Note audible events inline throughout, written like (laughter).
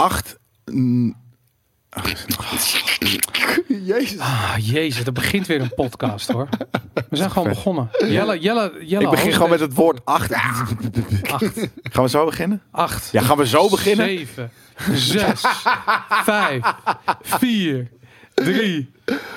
acht... mm, Jezus. Ah, jezus, er begint weer een podcast hoor. We zijn gewoon begonnen. Jelle, Jelle, Jelle. ik begin gewoon met het woord acht. Acht, Gaan we zo beginnen? acht. Ja, gaan we zo beginnen? Zeven, zes, vijf, vier, drie,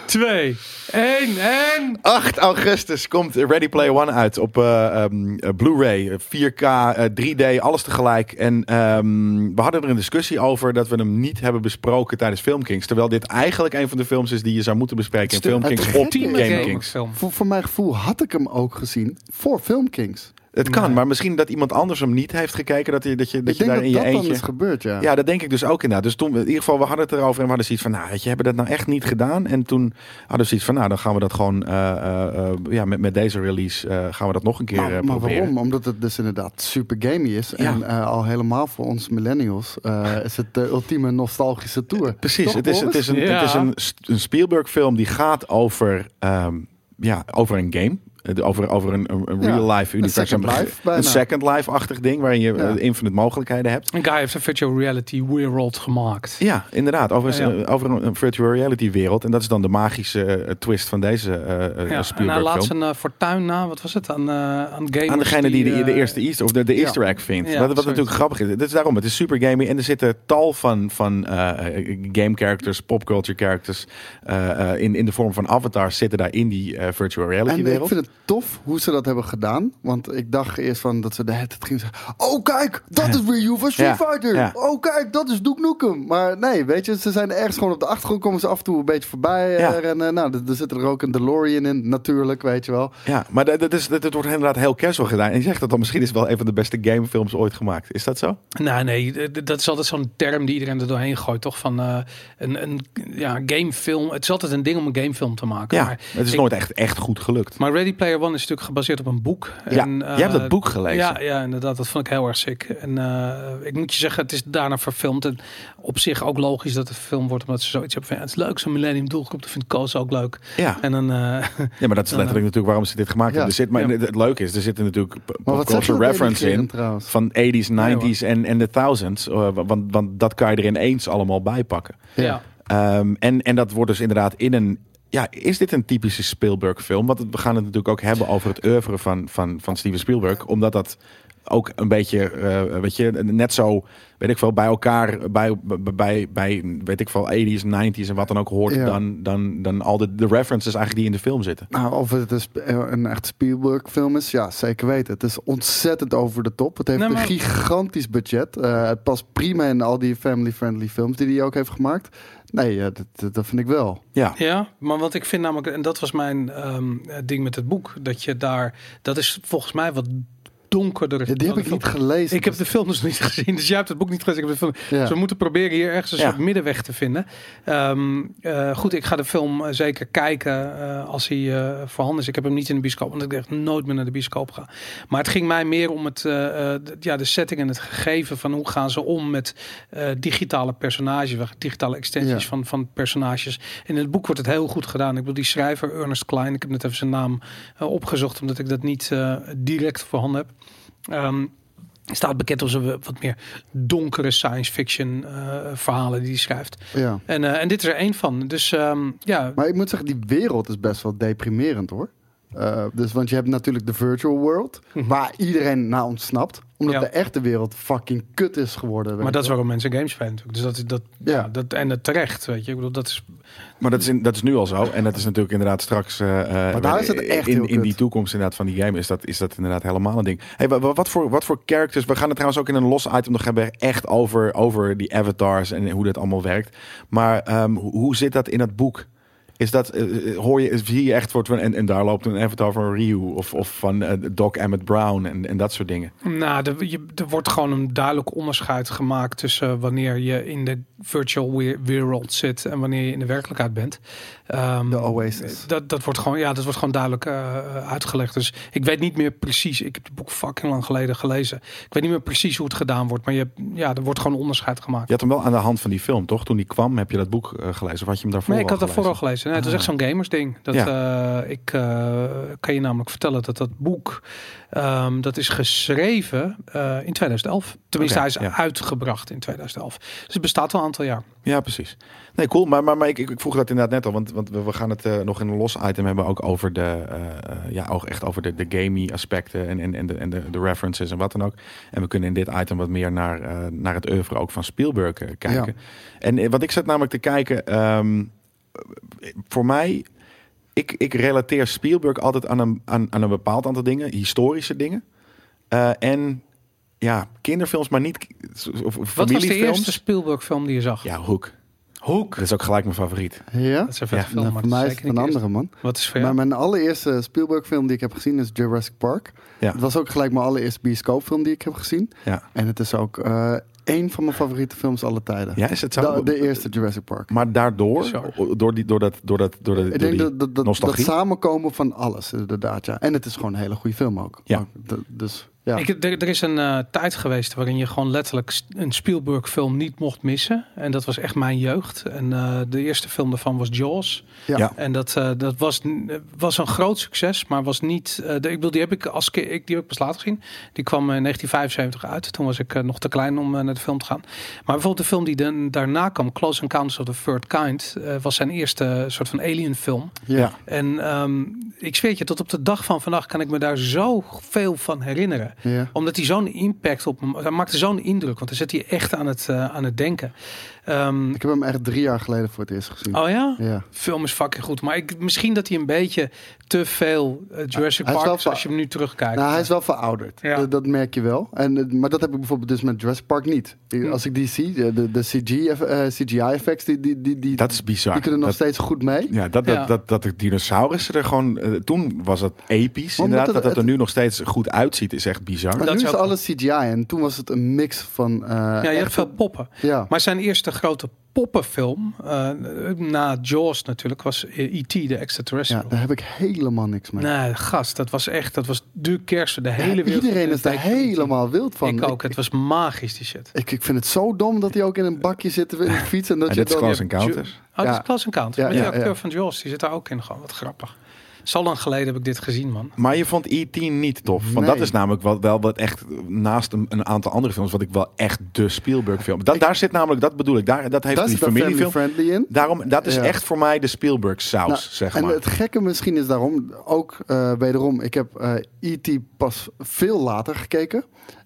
twee, één en... 8 augustus komt Ready Player One uit op eh, ehm, eh, Blu-ray, 4K, eh, 3D, alles tegelijk. En ehm, we hadden er een discussie over dat we hem niet hebben besproken tijdens Filmkings. Terwijl dit eigenlijk een van de films is die je zou moeten bespreken in Filmkings op Game Kings. Voor, voor mijn gevoel had ik hem ook gezien voor Film Kings. Het kan, Nee. maar misschien dat iemand anders hem niet heeft gekeken. Dat je, dat je, dat ik je denk daar dat in je dat dan eentje... is gebeurd, ja. Ja, dat denk ik dus ook inderdaad. Dus toen, in ieder geval, we hadden het erover en we hadden zoiets van, nou, weet je, hebben dat nou echt niet gedaan? En toen hadden we zoiets van, nou, dan gaan we dat gewoon, eh, eh, eh, ja, met, met deze release eh, gaan we dat nog een keer eh, Maar, maar proberen. waarom? Omdat het dus inderdaad super gamey is. Ja. En eh, al helemaal voor ons millennials eh, is het de ultieme nostalgische tour. Precies, Toch, het is, het is een, Ja. het is een, een Spielberg-film die gaat over, ehm, ja, over een game. Over, over een, een, een Ja, real-life universum. Second Life bijna. Een Second Life-achtig ding, waarin je Ja. eh, infinite mogelijkheden hebt. Een guy heeft een virtual reality world gemaakt. Ja, inderdaad. Over, een, Ja. over een, een virtual reality wereld. En dat is dan de magische eh, twist van deze eh eh, Ja, en hij laat zijn fortuin na, wat was het, aan, eh aan gamers Aan degene die, de, de eerste Easter, of de, de ja. Easter egg vindt. Ja, wat wat natuurlijk grappig is. Het is daarom, het is super gamey. En er zitten tal van, van eh, game characters, popculture characters. eh, eh, in, in de vorm van avatars zitten daar in die eh, virtual reality En ik wereld. vind het tof hoe ze dat hebben gedaan. Want ik dacht eerst van dat ze de het gingen zeggen. Oh kijk, dat is Ryu van Street Ja, Fighter. ja. Oh kijk, dat is Duke Nukem. Maar nee, weet je, ze zijn ergens gewoon op de achtergrond. Komen ze af en toe een beetje voorbij. eh, Ja. rennen. Nou, er, er zit er ook een DeLorean in, natuurlijk, weet je wel. Ja, maar dat, is, dat, dat wordt inderdaad heel casual gedaan. En je zegt dat dan misschien is wel een van de beste gamefilms ooit gemaakt. Is dat zo? Nou, nee, dat is altijd zo'n term die iedereen er doorheen gooit, toch? Van eh, een, een ja, gamefilm. Het is altijd een ding om een gamefilm te maken. Ja, maar, het is ik- nooit echt, echt goed gelukt. maar Ready Player One is natuurlijk gebaseerd op een boek. Ja, En, jij hebt eh, dat boek gelezen. Ja, ja, inderdaad. Dat vond ik heel erg sick. En eh, ik moet je zeggen, het is daarna verfilmd. En op zich ook logisch dat het film wordt, omdat ze zoiets hebben van, ja, het is leuk, zo'n Millennium doelgroep. Dat vindt Koos ook leuk. Ja. En dan, eh, (laughs) Ja, maar dat is letterlijk natuurlijk waarom ze dit gemaakt Ja. hebben. Er zit, maar Ja. het leuke is, er zitten natuurlijk culture reference in. trouwens? Van 80s, Nee, 90s en, en de thousands. eh, want, want dat kan je er ineens allemaal bij pakken. ja. Ehm, en, en dat wordt dus inderdaad in een. Ja, is dit een typische Spielberg-film? Want we gaan het natuurlijk ook hebben over het oeuvre van, van, van Steven Spielberg. Omdat dat ook een beetje, eh, weet je, net zo, weet ik veel, bij elkaar, bij, bij, bij weet ik veel, 80s, 90s en wat dan ook hoort, Ja. dan, dan, dan al de, de references eigenlijk die in de film zitten. Nou, of het is een echt Spielberg-film is, ja, zeker weten. Het is ontzettend over de top. Het heeft Nee, maar- een gigantisch budget. Eh, het past prima in al die family-friendly films die hij ook heeft gemaakt. Nee, eh, dat, dat, dat vind ik wel. Ja, Ja, maar wat ik vind namelijk, en dat was mijn ehm, ding met het boek, dat je daar, dat is volgens mij wat donkerder. Ja, die heb ik de niet gelezen. Ik heb de film dus (laughs) niet gezien, dus jij hebt het boek niet gelezen. Ik heb de film. Ja. Dus we moeten proberen hier ergens een soort middenweg te vinden. Ehm, eh, goed, ik ga de film eh, zeker kijken eh, als hij eh, voorhanden is. Ik heb hem niet in de bioscoop, want ik echt nooit meer naar de bioscoop ga. Maar het ging mij meer om het, eh, eh, d- ja, de setting en het gegeven van hoe gaan ze om met digitale personages, digitale extensies Ja. van, van personages. In het boek wordt het heel goed gedaan. Ik bedoel, die schrijver Ernest Klein, ik heb net even zijn naam opgezocht, omdat ik dat niet direct voorhanden heb. Ehm, staat bekend om zijn wat meer donkere science fiction eh, verhalen die hij schrijft. Ja. En, eh, en dit is er één van. Dus ehm, ja, Maar ik moet zeggen, die wereld is best wel deprimerend hoor. Eh, dus, want je hebt natuurlijk de virtual world, Mhm. waar iedereen naar ontsnapt. Omdat Ja. de echte wereld fucking kut is geworden. maar dat is waarom mensen games spelen natuurlijk. Dus dat, is- dat, Ja. dat, en dat terecht, weet je. Ik bedoel, dat is... maar dat is, in, dat is nu al zo. En dat is natuurlijk inderdaad straks. eh, eh, daar is het echt in, in die toekomst inderdaad van die game is dat, is dat inderdaad helemaal een ding. Hey, wa- wa- wat, voor, wat voor characters? We gaan het trouwens ook in een los item nog hebben. Echt over, over die avatars en hoe dat allemaal werkt. Maar ehm, hoe, hoe zit dat in het boek? Is dat, eh, eh, hoor je, zie je echt wordt en, en daar loopt een avatar van Ryu of, of van eh, Doc Emmett Brown en, en dat soort dingen. Nou, er, je, er wordt gewoon een duidelijk onderscheid gemaakt tussen wanneer je in de virtual wereld zit en wanneer je in de werkelijkheid bent. De Oasis. Dat, dat wordt gewoon, ja, dat wordt gewoon duidelijk eh, uitgelegd. Dus ik weet niet meer precies. Ik heb het boek fucking lang geleden gelezen. Ik weet niet meer precies hoe het gedaan wordt, maar je, ja, er wordt gewoon onderscheid gemaakt. Je had hem wel aan de hand van die film, toch? Toen die kwam, heb je dat boek eh, gelezen? Of had je hem daarvoor Nee, ik had daarvoor al gelezen? Nee, het was echt zo'n gamersding. Dat, eh, ik kan je namelijk vertellen dat dat boek, ehm, dat is geschreven in 2011. Tenminste, hij is ja. uitgebracht in 2011. Dus het bestaat al een aantal jaar. Ja, precies. Nee, cool. Maar, maar, maar ik, ik vroeg dat inderdaad net al, want, want we, we gaan het eh, nog in een los item hebben ook over de, eh, eh, ja, ook echt over de, de gamey aspecten en, en, en, de, en de, de references en wat dan ook. En we kunnen in dit item wat meer naar, naar het oeuvre ook van Spielberg kijken. En wat ik zat namelijk te kijken, ehm, voor mij, ik, ik relateer Spielberg altijd aan een, aan, aan een bepaald aantal dingen, historische dingen. En ja, kinderfilms, maar niet of, of Wat was de familiefilms. eerste Spielberg film die je zag? Ja, Hoek. Hoek. Dat is ook gelijk mijn favoriet. Ja? Dat is een vette Ja. film, Nou, maar voor mij is het een andere, man. Wat is voor Maar mijn allereerste Spielberg film die ik heb gezien is Jurassic Park. Ja. Het was ook gelijk mijn allereerste bioscoopfilm die ik heb gezien. Ja. En het is ook eh één van mijn favoriete films alle tijden. Ja, is het zo? De, de eerste Jurassic Park. Maar daardoor, door, die, door, dat, door, dat, door, de, Ik door denk die dat, dat, dat, dat nostalgie. samenkomen van alles, inderdaad. Ja. En het is gewoon een hele goede film ook. Ja. Dus ja. Ik, er, er is een eh, tijd geweest waarin je gewoon letterlijk een Spielberg film niet mocht missen. En dat was echt mijn jeugd. En eh, de eerste film daarvan was Jaws. ja. Ja. En dat, eh, dat was, was een groot succes, maar was niet. eh, de, ik bedoel, die heb ik als ik die heb ik pas later gezien. Die kwam in 1975 uit. Toen was ik nog te klein om naar de film te gaan. Maar bijvoorbeeld de film die dan daarna kwam, Close Encounters of the Third Kind, eh, was zijn eerste soort van alien film. Ja. En ehm, ik zweer je, tot op de dag van vandaag kan ik me daar zo veel van herinneren. Ja. Omdat hij zo'n impact op me, hij maakte zo'n indruk, want dan zit hij echt aan het, eh, aan het denken. Ehm, Ik heb hem echt drie jaar geleden voor het eerst gezien. oh ja? Ja. film is fucking goed. Maar ik, misschien dat hij een beetje te veel eh, Jurassic Hij Park is als je hem nu terugkijkt. Nou, hij is wel verouderd. Ja. Dat, dat merk je wel. En, eh, maar dat heb ik bijvoorbeeld dus met Jurassic Park niet. Ik- Hm. Als ik die zie, de, de, de CG, eh, CGI-effects, die, die, die, die, Dat is bizar. die kunnen nog dat, steeds goed mee. ja, dat, dat, Ja. Dat, dat de dinosaurussen er gewoon... toen was het episch, Omdat inderdaad. het- dat het er nu nog steeds goed uitziet, is echt bizar. Maar Dat nu is alles CGI en toen was het een mix van... eh, ja, je hebt echt- veel poppen. Ja. Maar zijn eerste grote poppenfilm, eh, na Jaws natuurlijk, was E.T. de ja, Extraterrestrial. daar heb ik helemaal niks mee. Nee, gast, dat was echt, dat was de kerst. De Ja, hele wereld. iedereen is daar helemaal wild van. Ik ook, het was magisch die shit. Ik, ik vind het zo dom dat hij ook in een bakje zit in de fiets. En dat En je dit is dan... Close Encounters. Oh, dat Ja. is Close Encounter. Ja, Met die ja, acteur ja. van Jaws, die zit daar ook in. Gewoon, wat grappig. Zo lang geleden heb ik dit gezien, man. Maar je vond E.T. niet tof. Want Nee. dat is namelijk wel, wel wat echt naast een, een aantal andere films... wat ik wel echt de Spielberg film... Dat, daar zit namelijk, dat bedoel ik, daar, dat heeft die family familiefilm... friendly in. Daarom, dat is Ja. echt voor mij de Spielberg saus, Nou, zeg en maar. het gekke misschien is daarom ook eh, wederom, ik heb eh E.T. pas veel later gekeken.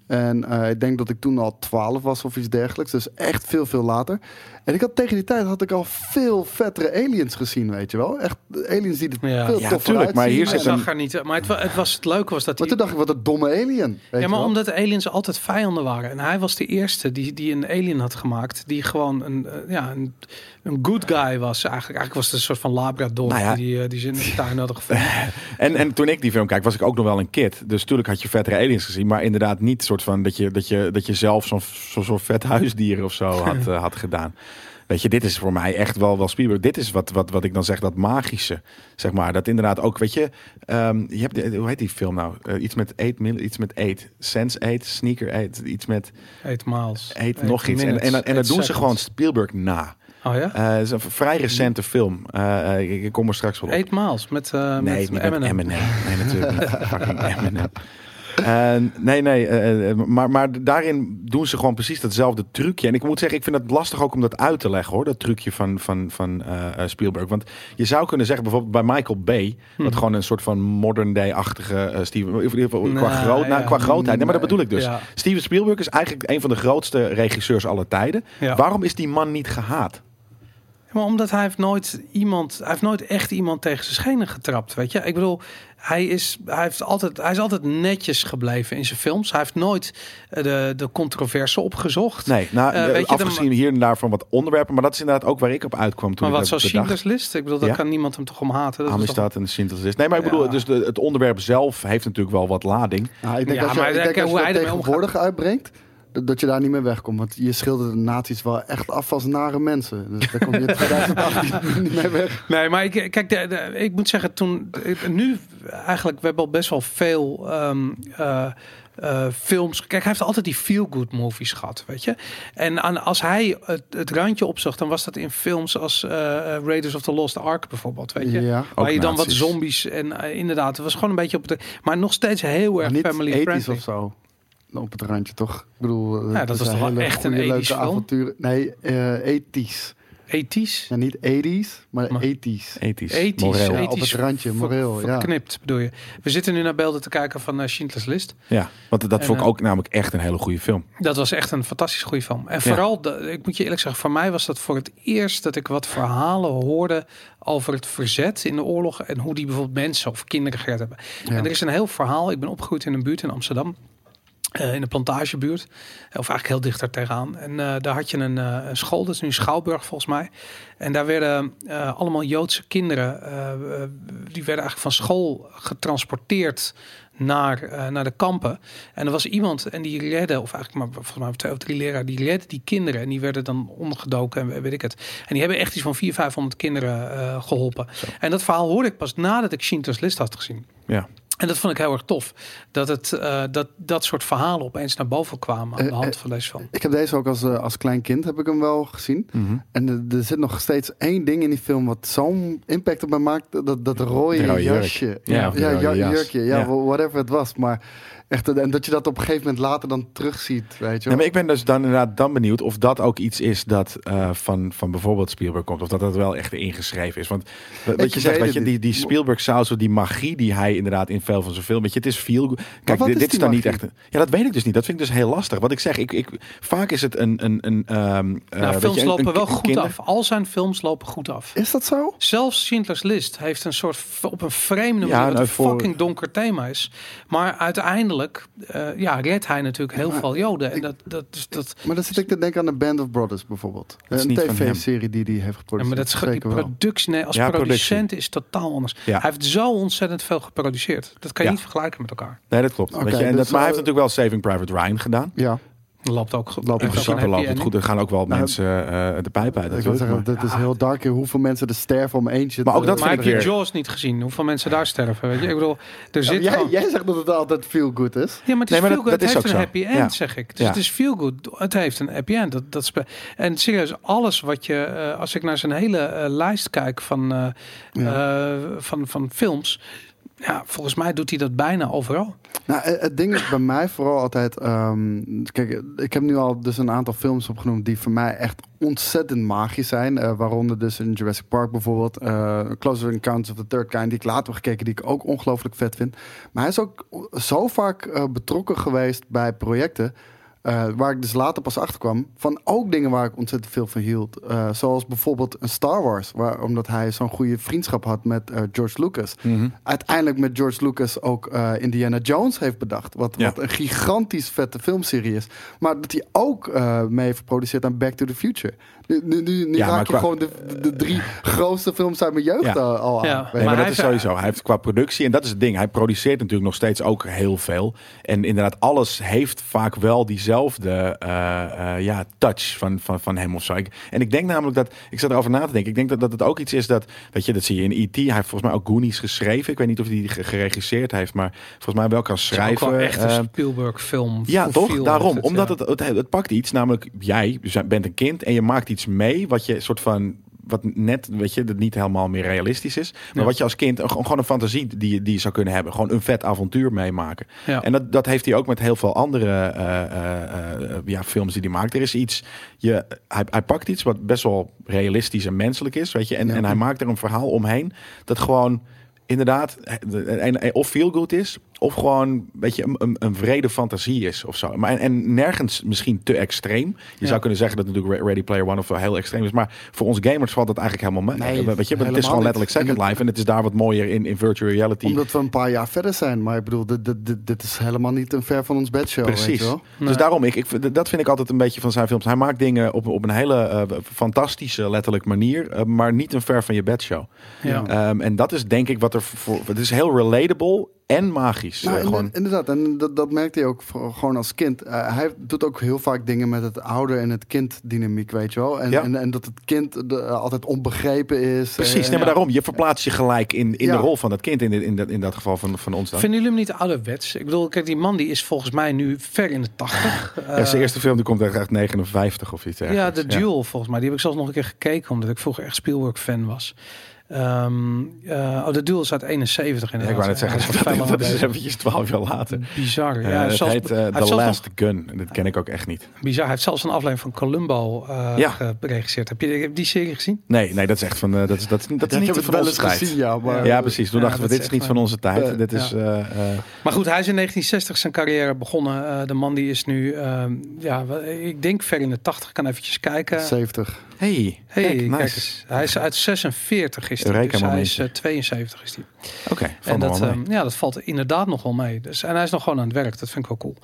En eh, ik denk dat ik toen al 12 was of iets dergelijks. Dus echt veel, veel later. En ik had tegen die tijd had ik al veel vettere aliens gezien, weet je wel. Echt aliens die er Ja. veel Ja, toffer tuurlijk, maar uitzien. hier Hij zit En- een- zag er niet. Maar het, het was het leuke was dat Maar toen dacht ik, wat een domme alien. Weet Ja, je maar wel. omdat de aliens altijd vijanden waren. En hij was de eerste die, die een alien had gemaakt. Die gewoon een, eh, ja, een, een good guy was. Eigenlijk, eigenlijk was het een soort van Labrador. Nou ja. Die, eh, die ze in de tuin hadden gevonden. (laughs) En, en toen ik die film kijk, was ik ook nog wel een kid. Dus natuurlijk had je vettere aliens gezien. Maar inderdaad niet soort van dat je, dat je, dat je zelf zo'n zo, zo'n vet huisdier of zo had, (laughs) eh, had gedaan. Weet je, dit is voor mij echt wel, wel Spielberg. Dit is wat, wat, wat ik dan zeg, dat magische. Zeg maar, dat inderdaad ook, weet je... ehm, je hebt, de- hoe heet die film nou? Eh, iets met 8, iets met 8. Sense 8, Sneaker 8, iets met Eight miles. 8 nog iets. En, en, en, en dat doen ze gewoon Spielberg na. Oh ja? Eh, het is een vrij recente film. Eh, eh, ik, kom er straks wel op. Eight miles met, eh Nee, met Eminem. met Eminem. Nee, natuurlijk niet. (laughs) Fucking Eminem. Eh, nee, nee, eh, eh, maar, maar daarin doen ze gewoon precies datzelfde trucje. En ik moet zeggen, ik vind het lastig ook om dat uit te leggen, hoor. Dat trucje van, van, van eh, eh, Spielberg. Want je zou kunnen zeggen, bijvoorbeeld bij Michael Bay... wat gewoon een soort van modern day-achtige eh, Steven... Qua, groot, nou, qua grootheid. Nee, maar dat bedoel ik dus. Ja. Steven Spielberg is eigenlijk een van de grootste regisseurs aller tijden. Ja. Waarom is die man niet gehaat? Maar omdat hij heeft nooit iemand, hij heeft nooit echt iemand tegen zijn schenen getrapt, weet je. Ik bedoel, hij is, hij heeft altijd, hij is altijd netjes gebleven in zijn films. Hij heeft nooit eh, de, de controverse opgezocht. Nee, nou, eh, weet je, afgezien hier en daar van wat onderwerpen. Maar dat is inderdaad ook waar ik op uitkwam toen maar wat bedacht. Schindler's List, ik bedoel, daar Ja. kan niemand hem toch om haten. Dat is toch- en de Schindler's List. Nee, maar ik bedoel, Ja. dus de, het onderwerp zelf heeft natuurlijk wel wat lading. Nou, ik denk Ja, als je, maar ik denk kijk, als je hoe dat tegenwoordig uitbrengt, dat, je daar niet mee wegkomt. Want je schildert de nazi's wel echt af als nare mensen. Dus daar kom je in 2018 (laughs) niet mee weg. Nee, maar ik, kijk, de, de- ik moet zeggen, toen nu eigenlijk, we hebben al best wel veel ehm, eh, eh, films. Kijk, hij heeft altijd die feel-good movies gehad, weet je. En aan, als hij het, het randje opzocht, dan was dat in films als eh, Raiders of the Lost Ark bijvoorbeeld, weet je. Ja. Waar Ook je dan wat zombies en inderdaad, het was gewoon een beetje op de, maar nog steeds heel erg niet family ethisch friendly. of zo. Op het randje, toch? Ik bedoel, eh, Ja, het dat was toch wel hele echt een goede, leuke film? avonturen. Nee, eh ethisch. Ethisch. Ja, niet 80s, maar, Maar- ethisch. Ethisch. Ethisch, moreel. Ja, op ethisch het randje, ver- moreel, ja. Verknipt, bedoel je. We zitten nu naar beelden te kijken van uh, Schindler's List. Ja, want dat En, vond ik eh, ook namelijk echt een hele goede film. Dat was echt een fantastisch goede film. En vooral, de, ik moet je eerlijk zeggen, voor mij was dat voor het eerst dat ik wat verhalen hoorde over het verzet in de oorlog en hoe die bijvoorbeeld mensen of kinderen gered hebben. Ja. En er is een heel verhaal. Ik ben opgegroeid in een buurt in Amsterdam. Eh, in de plantagebuurt. Of eigenlijk heel dicht daar tegenaan. En eh, daar had je een, eh, een school, dat is nu Schouwburg volgens mij. En daar werden allemaal Joodse kinderen, die werden eigenlijk van school getransporteerd naar, naar de kampen. En er was iemand en die redde, of eigenlijk maar volgens mij twee of drie leraren, die redden die kinderen. En die werden dan ondergedoken en weet ik het. En die hebben echt iets van 400, 500 kinderen eh, geholpen. En dat verhaal hoorde ik pas nadat ik Schindler's List had gezien. Ja. En dat vond ik heel erg tof. Dat, het, eh, dat dat soort verhalen opeens naar boven kwamen aan de Eh, hand eh, van deze film. Ik heb deze ook als, als klein kind heb ik hem wel gezien. Mhm. En er, er zit nog steeds één ding in die film wat zo'n impact op mij maakt. Dat, dat rode, De jurk. jasje. Ja, de ja, ja, jurkje. Ja, Ja. whatever het was. Maar echt, en dat je dat op een gegeven moment later dan terugziet. Weet je maar ik ben dus dan inderdaad dan benieuwd of dat ook iets is dat eh, van, van bijvoorbeeld Spielberg komt. Of dat dat wel echt ingeschreven is. Want wat Ik je zegt, weet je, die, die. Spielberg saus, die magie die hij inderdaad in veel van zijn film. Weet je, het is veel. Kijk, dit, is dit is die dan niet echt. een- Ja, dat weet ik dus niet. Dat vind ik dus heel lastig. Wat ik zeg, ik, ik, vaak is het een. een, een ehm, eh, nou, weet films je, een- lopen een wel goed kinder- af. Al zijn films lopen goed af. Is dat zo? Zelfs Schindler's List heeft een soort op een vreemde manier Ja, nou, een voor- fucking donker thema is. Maar uiteindelijk eh, ja, redt hij natuurlijk heel Maar veel Joden. En ik- dat, dat, dus dat, Maar dan zit ik te denken aan de Band of Brothers bijvoorbeeld. Dat is een niet van hem. tv-serie die hij heeft ja, geproduceerd. maar dat is die productie, nee, als Ja, producent is totaal anders. Ja. Hij heeft zo ontzettend veel geproduceerd. Dat kan je Ja. niet vergelijken met elkaar. Nee, dat klopt. Oké, weet je, en dus, dat, maar hij eh, heeft natuurlijk wel Saving Private Ryan gedaan. Ja, Loopt ook goed. Loopt In principe loopt het goed. Er gaan ook wel Nou, mensen eh, de pijp uit. ik wil zeggen, dit is heel dark. Hoeveel mensen er sterven om eentje Maar ook dat Maar vind heb ik je Jaws niet gezien? Hoeveel mensen daar sterven? Weet je? Ik bedoel, er Ja, zit jij, gewoon- jij zegt dat het altijd feel good is. Ja, maar het is Nee, maar feel dat- good. dat is het heeft een zo. happy end, Ja. zeg ik. Dus Ja. het is feel good. Het heeft een happy end. Dat, dat spe- en serieus, alles wat je... eh, als ik naar zijn hele eh, lijst kijk van, eh, eh, van, van films... Ja, volgens mij doet hij dat bijna overal. Nou, het ding is bij mij vooral altijd. ehm, kijk, ik heb nu al dus een aantal films opgenoemd die voor mij echt ontzettend magisch zijn. Eh, waaronder dus in Jurassic Park bijvoorbeeld. eh Closer Encounters of the Third Kind, die ik later heb gekeken, die ik ook ongelooflijk vet vind. Maar hij is ook zo vaak eh, betrokken geweest bij projecten. Eh, waar ik dus later pas achter kwam. Van ook dingen waar ik ontzettend veel van hield. Eh, zoals bijvoorbeeld een Star Wars. Waar, omdat hij zo'n goede vriendschap had met eh, George Lucas Mhm. uiteindelijk met George Lucas ook Indiana Jones heeft bedacht. Wat, Ja. wat een gigantisch vette filmserie is. Maar dat hij ook mee heeft geproduceerd aan Back to the Future. Nu, nu, nu, nu Ja, maar raak je qua- gewoon de, de, de drie grootste films uit mijn jeugd Ja. eh, al aan. Ja. Nee, maar, hij dat is heeft- sowieso. Hij heeft qua productie, en dat is het ding. Hij produceert natuurlijk nog steeds ook heel veel. En inderdaad, alles heeft vaak wel diezelfde eh, eh, ja, touch van, van, van hem of zo. Ik- en ik denk namelijk dat, ik zat erover na te denken. Ik denk dat, dat het ook iets is dat, weet je, dat zie je in E.T. Hij heeft volgens mij ook Goonies geschreven. Ik weet niet of hij die ge- geregisseerd heeft, maar volgens mij wel kan Het is ook schrijven. wel echt Eh, een Spielberg film. ja, toch? Daarom. Het, Omdat ja. het, het, het pakt iets, namelijk jij bent een kind en je maakt iets mee wat je soort van wat net, weet je, dat niet helemaal meer realistisch is. Maar Ja. wat je als kind, gewoon een fantasie die, je- die je zou kunnen hebben. Gewoon een vet avontuur meemaken. Ja. En dat, dat heeft hij ook met heel veel andere eh, eh, eh, ja, films die hij maakt. Er is iets, je, hij, hij pakt iets wat best wel realistisch en menselijk is, weet je. En, Ja. en hij maakt er een verhaal omheen dat gewoon inderdaad en, of feel good is, of gewoon weet je, een, een, een vrede fantasie is of zo. Maar en, en nergens misschien te extreem. Je Ja. zou kunnen zeggen dat natuurlijk Ready Player One of wel heel extreem is, maar voor ons gamers valt dat eigenlijk helemaal mee. Nee, weet je, het is gewoon niet. letterlijk Second Life en het is daar wat mooier in, in virtual reality. Omdat we een paar jaar verder zijn. Maar ik bedoel, dit, dit, dit, dit is helemaal niet een ver van ons bedshow. Weet Precies. je wel? Nee. Dus daarom, ik, ik, dat vind ik altijd een beetje van zijn films. Hij maakt dingen op, op een hele eh, fantastische, letterlijk manier, eh, maar niet een ver van je bedshow. Ja. Ehm, en dat is denk ik wat er voor. Het is heel relatable en magisch. Nou, Eh, gewoon, Inderdaad, en dat, dat merkte hij ook voor- gewoon als kind. Eh, hij doet ook heel vaak dingen met het ouder en het kind dynamiek, weet je wel. En, Ja. en, en dat het kind de- altijd onbegrepen is. precies, Eh, nee, maar daarom. Je verplaatst je gelijk in, in Ja. de rol van dat kind. In, dit- in, dat, in dat geval van, van ons dan. Vinden jullie hem niet ouderwets? Ik bedoel, kijk, die man die is volgens mij nu ver in de tachtig. (laughs) ja, zijn eerste film die komt echt uit 59 of iets Ja, de Duel volgens mij. Die heb ik zelfs nog een keer gekeken, omdat ik vroeger echt Spielberg-fan was. Ehm, eh, oh, de Duel is uit 71 Ja, inderdaad. ik wou net zeggen, dat, is (laughs) eventjes 12 jaar later. Bizar. Ja, Eh, het zelfs- heet eh, The Last Gun. En dat ken ik ook echt niet. bizar. Hij heeft zelfs een aflevering van Columbo eh Ja. geregisseerd. Heb je die serie gezien? Nee, nee, dat is echt van... eh, dat, is, dat, is, dat is niet van wel onze eens tijd. gezien, ja. Maar, Ja, precies. Toen Ja, dachten we, dit is niet van onze tijd. Dit is... eh, eh, Maar goed, hij is in 1960 zijn carrière begonnen. Eh, de man die is nu, ehm, ja, ik denk ver in de 80. Ik kan eventjes kijken. 70. hey, Hey, kijk, kijk nice. Hij is uit 46 is. Eureka Dus hij is momentje. eh, 72 is hij. Oké, En van dat, ehm, ja, dat valt inderdaad nog wel mee. Dus, en hij is nog gewoon aan het werk. Dat vind ik wel cool.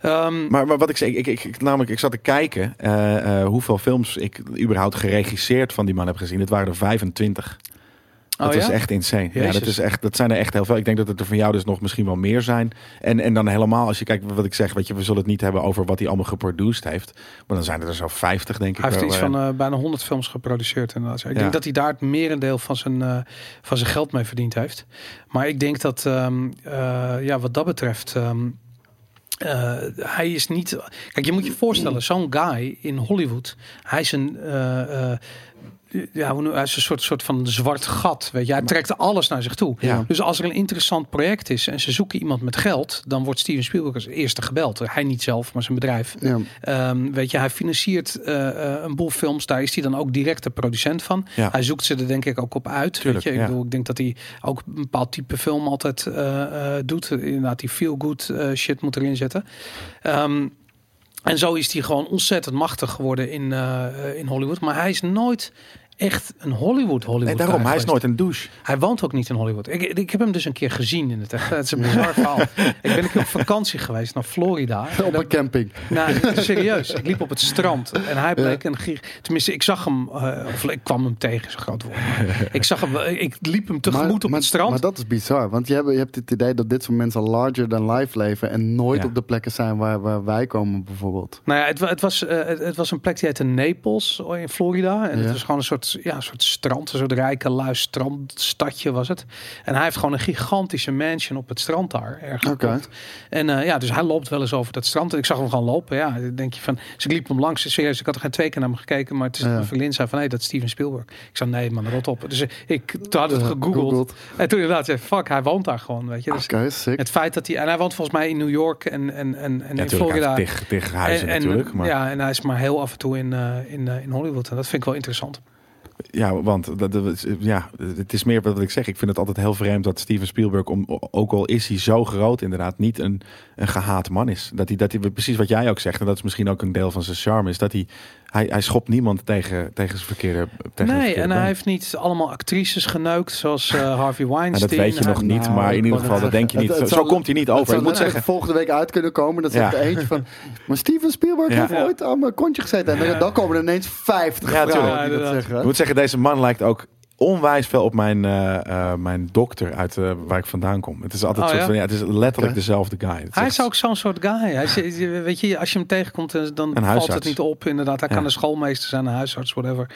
Ehm, Maar, maar wat ik zei, ik, ik, ik, namelijk, ik zat te kijken eh, eh, hoeveel films ik überhaupt geregisseerd van die man heb gezien. Het waren er 25. Dat oh, is ja? echt insane. Ja, dat, is echt, dat zijn er echt heel veel. Ik denk dat het er van jou dus nog misschien wel meer zijn. En, en dan helemaal, als je kijkt wat ik zeg, weet je, we zullen het niet hebben over wat hij allemaal geproduced heeft. Maar dan zijn er zo 50, denk ik. Hij heeft wel, iets van eh, bijna 100 films geproduceerd. Inderdaad. Ik Ja. denk dat hij daar het merendeel van zijn, eh, van zijn geld mee verdiend heeft. Maar ik denk dat, ehm, eh, ja, wat dat betreft. ehm, eh, hij is niet. Kijk, je moet je voorstellen, zo'n guy in Hollywood. Hij is een. Ja, hij is een soort, soort van zwart gat. Weet je, hij trekt alles naar zich toe. Ja. Dus als er een interessant project is en ze zoeken iemand met geld, dan wordt Steven Spielberg als eerste gebeld. Hij niet zelf, maar zijn bedrijf. Ja. Ehm, weet je, hij financiert eh, eh, een boel films. Daar is hij dan ook direct de producent van. Ja. Hij zoekt ze er denk ik ook op uit. Tuurlijk, weet je? Ik, bedoel, ik denk dat hij ook een bepaald type film altijd eh, eh, doet. Inderdaad, die feel-good eh, shit moet erin zetten. Ehm, en zo is hij gewoon ontzettend machtig geworden in, eh, in Hollywood. Maar hij is nooit echt een Hollywood Hollywood. Nee, daarom, guy hij is geweest. nooit een douche. Hij woont ook niet in Hollywood. Ik, ik heb hem dus een keer gezien in het echt. Het is een bizar verhaal. (laughs) Ik ben een keer op vakantie geweest naar Florida. (laughs) En Op een camping. nou, (laughs) serieus. Ik liep op het strand en hij bleek een gig. Tenminste, ik zag hem, eh, of ik kwam hem tegen, zo'n groot woord. Ik zag hem, ik liep hem tegemoet op maar, het strand. Maar dat is bizar. Want je hebt, je hebt het idee dat dit soort mensen larger than life leven. En nooit Ja. op de plekken zijn waar, waar wij komen, bijvoorbeeld. Nou ja, het, het, was, eh, het, het was een plek die heette Naples oh, in Florida. En Ja. het was gewoon een soort, ja, een soort strand, een soort rijke lui strandstadje was het. En hij heeft gewoon een gigantische mansion op het strand daar ergens. En eh, ja, dus hij loopt wel eens over dat strand. En ik zag hem gewoon lopen. Ja, dan denk je van, dus ik liep hem langs. Serieus, ik had er geen twee keer naar hem gekeken, maar het is Ja. mijn vriendin zei van, nee, dat is Steven Spielberg. Ik zei, nee man, rot op. Dus ik toen had het Eh, gegoogeld. Googeld. En toen inderdaad, zei, fuck, hij woont daar gewoon, weet je. Dus het feit dat hij, en hij woont volgens mij in New York en, en, en, en Ja, in natuurlijk, Florida. tig huizen En- en, natuurlijk. Maar, ja. En hij is maar heel af en toe in, eh, in, eh, in Hollywood. En dat vind ik wel interessant. Want dat, ja, het is meer wat ik zeg. Ik vind het altijd heel vreemd dat Steven Spielberg, om, ook al is hij zo groot inderdaad, niet een, een gehaat man is. Dat hij, dat hij, precies wat jij ook zegt, en dat is misschien ook een deel van zijn charme, is dat hij, hij, hij schopt niemand tegen, tegen zijn verkeerde tegen zijn nee, verkeerde en hij heeft niet allemaal actrices geneukt, zoals eh, (laughs) Harvey En Weinstein. dat weet je Hij- nog niet, Nou, maar in ieder geval, dat denk je niet. het- het zo komt hij niet over. Ik moet zeggen, volgende week uit kunnen komen. Dat zegt Ja. er eentje van... Maar Steven Spielberg Ja. heeft Ja. ooit aan mijn kontje gezeten. En dan- Ja. dan komen er ineens 50 Ja, vrouwen die dat zeggen. ik moet zeggen, deze man lijkt ook onwijs veel op mijn, eh, eh, mijn dokter uit eh, waar ik vandaan kom. Het is altijd Oh, soort ja? van, ja, het is letterlijk dezelfde guy. Het Hij echt- is ook zo'n soort guy. Hij is, weet je, als je hem tegenkomt, dan valt huisarts. het niet op. Inderdaad, hij Ja. kan een schoolmeester zijn, een huisarts, whatever.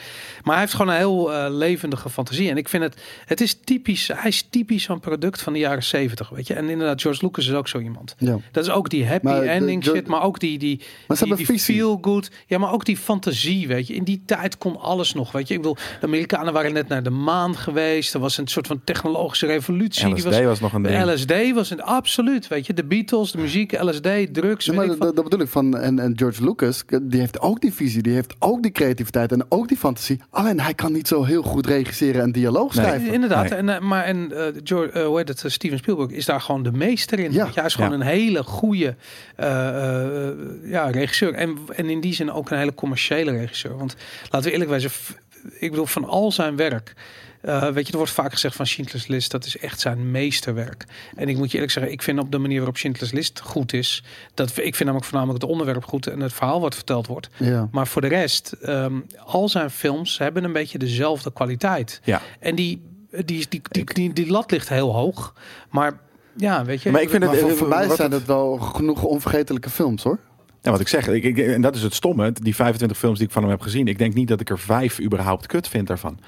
Maar hij heeft gewoon een heel levendige fantasie. En ik vind het, het is typisch, hij is typisch zo'n product van de jaren zeventig, weet je. En inderdaad, George Lucas is ook zo iemand. Ja. Dat is ook die happy Maar ending de- shit, maar ook die, die, Maar ze die, hebben die feel good. Ja, maar ook die fantasie, weet je. In die tijd kon alles nog, weet je. Ik bedoel, de Amerikanen waren net naar de maan geweest. Er was een soort van technologische revolutie. LSD die was, was nog een ding. LSD was een absoluut, weet je. De Beatles, de muziek, LSD, drugs. Ja, maar ik dat, bedoel ik van. En, en George Lucas, die heeft ook die visie, die heeft ook die creativiteit en ook die fantasie. Alleen hij kan niet zo heel goed regisseren en dialoog Nee. schrijven. Inderdaad, Nee. en, eh, maar en eh, George, eh, hoe heet het, Steven Spielberg is daar gewoon de meester in. Ja. Hij is gewoon Ja. een hele goede eh, eh, ja, regisseur. En, en in die zin ook een hele commerciële regisseur. Want laten we eerlijk f- ik bedoel, van al zijn werk. eh, weet je, er wordt vaak gezegd van Schindler's List, dat is echt zijn meesterwerk. En ik moet je eerlijk zeggen, ik vind op de manier waarop Schindler's List goed is, dat ik vind namelijk voornamelijk het onderwerp goed en het verhaal wat verteld wordt. Ja. Maar voor de rest, ehm, al zijn films hebben een beetje dezelfde kwaliteit. Ja. En die, die, die, die, die, die, lat ligt heel hoog. Maar ja, weet je. Maar ik vind Maar het, voor, voor mij zijn het- het wel genoeg onvergetelijke films hoor. Ja, wat ik zeg, ik, en dat is het stomme. Die 25 films die ik van hem heb gezien, ik denk niet dat ik er vijf überhaupt kut vind daarvan.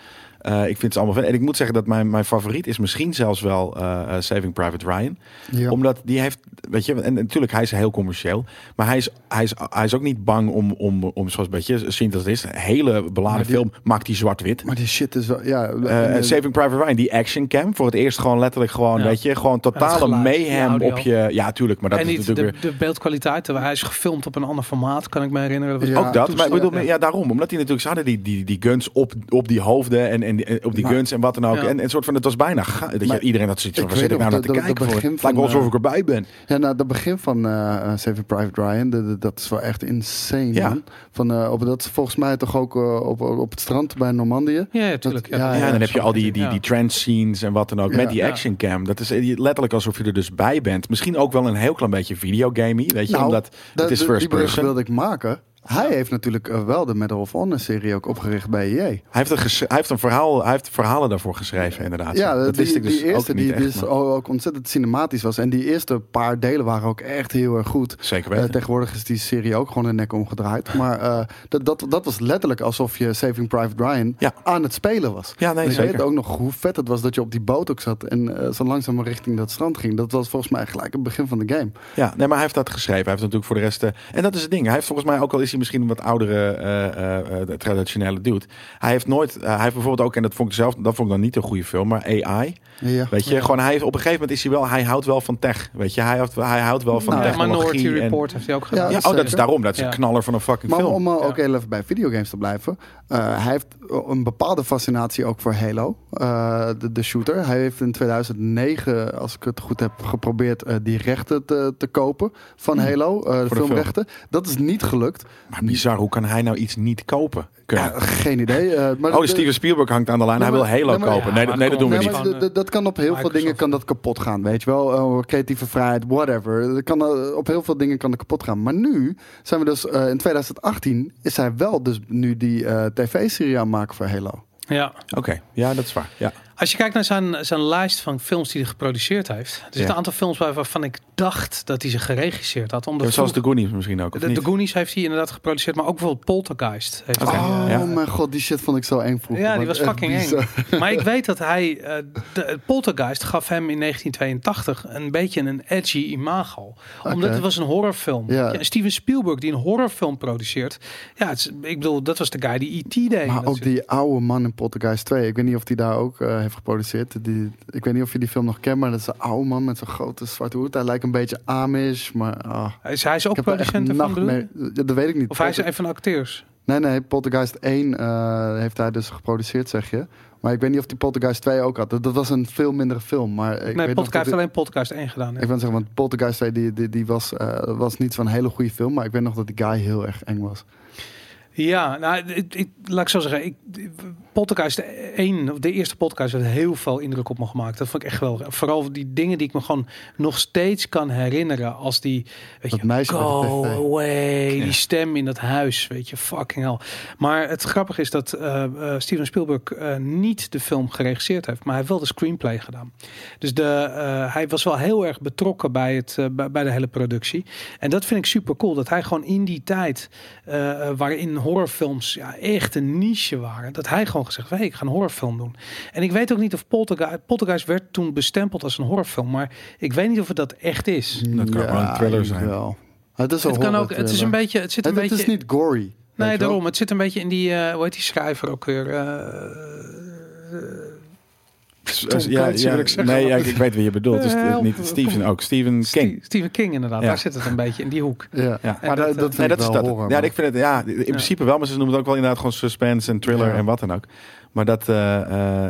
Eh, ik vind ze allemaal vet. En ik moet zeggen dat mijn, mijn favoriet is misschien zelfs wel eh, eh, Saving Private Ryan. Ja. Omdat die heeft, weet je, en natuurlijk hij is heel commercieel. Maar hij is, hij is, hij is ook niet bang om, om, om zoals een beetje, zien dat het is, een hele beladen die- film, maakt die zwart-wit. Maar die shit is wel, ja. Saving Private Ryan, die action cam. Voor het eerst gewoon letterlijk gewoon, Ja. weet je, gewoon totale mayhem op je... Ja, tuurlijk, maar dat en is niet natuurlijk de, weer... de beeldkwaliteit. terwijl Hij is gefilmd op een ander formaat, kan ik me herinneren. was Ja, ook dat, maar ik bedoel, ja. ja. daarom. Omdat die natuurlijk, ze hadden die, die, die guns op, op die hoofden en, en die- en op die Maar- guns en wat dan ook. Ja. En een soort van, het was bijna, dat je, iedereen had zoiets van, ik waar zit ik nou naar te kijken de voor? Het lijkt wel alsof ik erbij ben. Ja, nou, het begin van eh eh, Saving Private Ryan, de- de- dat is wel echt insane, Ja. man. Van, eh, op, dat is volgens mij toch ook eh, op, op het strand bij Normandië. Ja, ja, tuurlijk. Dat- Ja, ja, en dan heb je al die, die, Ja. die trance scenes en wat dan ook. Ja. met die action cam. Dat is eh, letterlijk alsof je er dus bij bent. Misschien ook wel een heel klein beetje videogamey. Weet je, Nou, omdat het is first die brug person. wilde ik maken. Hij heeft natuurlijk eh, wel de Medal of Honor serie ook opgericht bij EA. Hij heeft, een hij heeft een verhaal, hij heeft verhalen daarvoor geschreven, inderdaad. Ja, dat die, wist ik dus die eerste ook niet die, die echt, is maar- ook ontzettend cinematisch was. En die eerste paar delen waren ook echt heel erg goed. Zeker Eh, weten. tegenwoordig is die serie ook gewoon een nek omgedraaid. Maar eh, dat, dat, dat was letterlijk alsof je Saving Private Ryan Ja. aan het spelen was. ja, nee, En ik zeker. weet ook nog hoe vet het was dat je op die boot ook zat en zo langzaam richting dat strand ging. Dat was volgens mij gelijk het begin van de game. Ja, nee, maar hij heeft dat geschreven. Hij heeft natuurlijk voor de rest. en dat is het ding. Hij heeft volgens mij, ook al is hij misschien een wat oudere eh, eh, eh, traditionele dude. Hij heeft nooit. hij heeft bijvoorbeeld ook, en dat vond ik zelf, dat vond ik dan niet een goede film, maar AI. Ja. Weet je, Ja. gewoon hij heeft, op een gegeven moment is hij wel, hij houdt wel van tech. Weet je, hij houdt, hij houdt wel van Nou, Ja, technologie. Minority en- Report heeft hij ook gedaan. ja, Ja, oh, dat is daarom. Dat is Ja. een knaller van een fucking Maar film. om uh, ook heel even bij videogames te blijven. eh, hij heeft een bepaalde fascinatie ook voor Halo, eh, de, de shooter. Hij heeft in 2009, als ik het goed heb, geprobeerd eh, die rechten te, te kopen van Halo, eh, de Hmm. de film. filmrechten. Dat is niet gelukt. Maar bizar, hoe kan hij nou iets niet kopen? Ja, geen idee. eh, maar oh, de- Steven Spielberg hangt aan de lijn. Nee, hij wil Halo nee, kopen. Ja, Nee, nee, dat doen we niet. maar d- d- dat kan op heel veel dingen kan dat kapot gaan, weet je wel. Eh, creatieve vrijheid, whatever. Dat kan, eh, op heel veel dingen kan het kapot gaan. Maar nu zijn we dus eh, in 2018 is hij wel dus nu die eh, tv-serie aan het maken voor Halo. Ja. Oké, ja, dat is waar. Ja. Als je kijkt naar zijn, zijn lijst van films die hij geproduceerd heeft. Er zitten Ja. een aantal films bij waarvan ik dacht dat hij ze geregisseerd had. Omdat Zoals de Goonies misschien ook, of de, niet? de Goonies heeft hij inderdaad geproduceerd. Maar ook bijvoorbeeld Poltergeist. Heeft hij, Oh Ja. mijn god, die shit vond ik zo eng vroeger. Ja, die was fucking eng. (laughs) Maar ik weet dat hij... eh, de, Poltergeist gaf hem in 1982 een beetje een edgy imago. Omdat het was een horrorfilm. Ja. Ja, Steven Spielberg die een horrorfilm produceert. Ja, het ik bedoel, dat was de guy die E.T. deed. Maar ook die oude man in Poltergeist 2. Ik weet niet of die daar ook eh, heeft geproduceerd. Die, ik weet niet of je die film nog kent, maar dat is een oude man met zo'n grote zwarte hoed. Hij lijkt een beetje Amish, maar... ah, Hij is, hij is ook producent je? nachtmerrie- Ja, Dat weet ik niet. Of hij is een van de acteurs? Nee, nee, Poltergeist 1 eh, heeft hij dus geproduceerd, zeg je. Maar ik weet niet of die Poltergeist 2 ook had. Dat, dat was een veel mindere film. Maar ik weet nee, podcast dat heeft alleen podcast 1 gedaan. hè? Ik wil zeggen, want Poltergeist 2 die, die, die was, eh, was niet zo'n hele goede film. Maar ik weet nog dat die guy heel erg eng was. Ja, nou, ik, ik- laat ik zo zeggen. Ik, podcast 1, of de eerste podcast, heeft heel veel indruk op me gemaakt. Dat vond ik echt wel. Vooral die dingen die ik me gewoon nog steeds kan herinneren. Als die, weet Dat je, meisje go away. Ja. Die stem in dat huis, weet je, fucking hell. Maar het grappige is dat eh, eh, Steven Spielberg eh, niet de film geregisseerd heeft. Maar hij heeft wel de screenplay gedaan. Dus de, hij was wel heel erg betrokken bij, het, bij, bij de hele productie. En dat vind ik super cool. Dat hij gewoon in die tijd, waarin horrorfilms ja, echt een niche waren, dat hij gewoon gezegd heeft, hey, ik ga een horrorfilm doen. En ik weet ook niet of Poltergeist, Poltergeist werd toen bestempeld als een horrorfilm, maar ik weet niet of het dat echt is. Dat kan wel een thriller zijn. Wel. Het is, een Het kan ook, het is een beetje, het zit Het, een het beetje. is niet gory. nee, daarom. Het zit een beetje in die, eh hoe heet die schrijver ook weer? Eh, Tom ja, ja, ik nee, ja, ik weet wie je bedoelt. Dus, niet Steven ook. Stephen King. Steve- Stephen King inderdaad. Ja. Daar zit het een beetje in die hoek. Ja. Ja. Maar dat, dat, dat, vind Nee, ik dat is wel dat. horror. ja, ik vind het, ja, in principe wel, maar ze noemen het ook wel inderdaad gewoon suspense en thriller Ja. en wat dan ook. Maar dat, eh,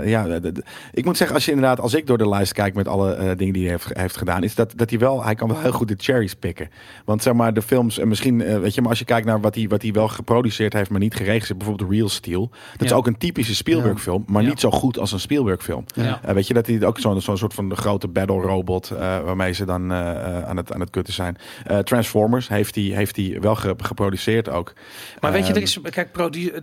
eh, ja, de- de- ik moet zeggen, als je inderdaad, als ik door de lijst kijk met alle eh, dingen die hij heeft, heeft gedaan, is dat, dat hij wel, hij kan wel heel goed de cherries pikken. Want zeg maar, de films, en misschien, weet je, maar als je kijkt naar wat hij, wat hij wel geproduceerd heeft, maar niet geregisseerd, bijvoorbeeld Real Steel. Dat is ook een typische Spielberg film, maar Ja. niet zo goed als een Spielberg film. Ja. Weet je dat hij ook zo'n zo'n soort van grote battle robot waarmee ze dan aan, het, aan het kutten zijn. Transformers heeft hij heeft hij wel ge- geproduceerd ook. Maar weet je, er Ehm, is, kijk,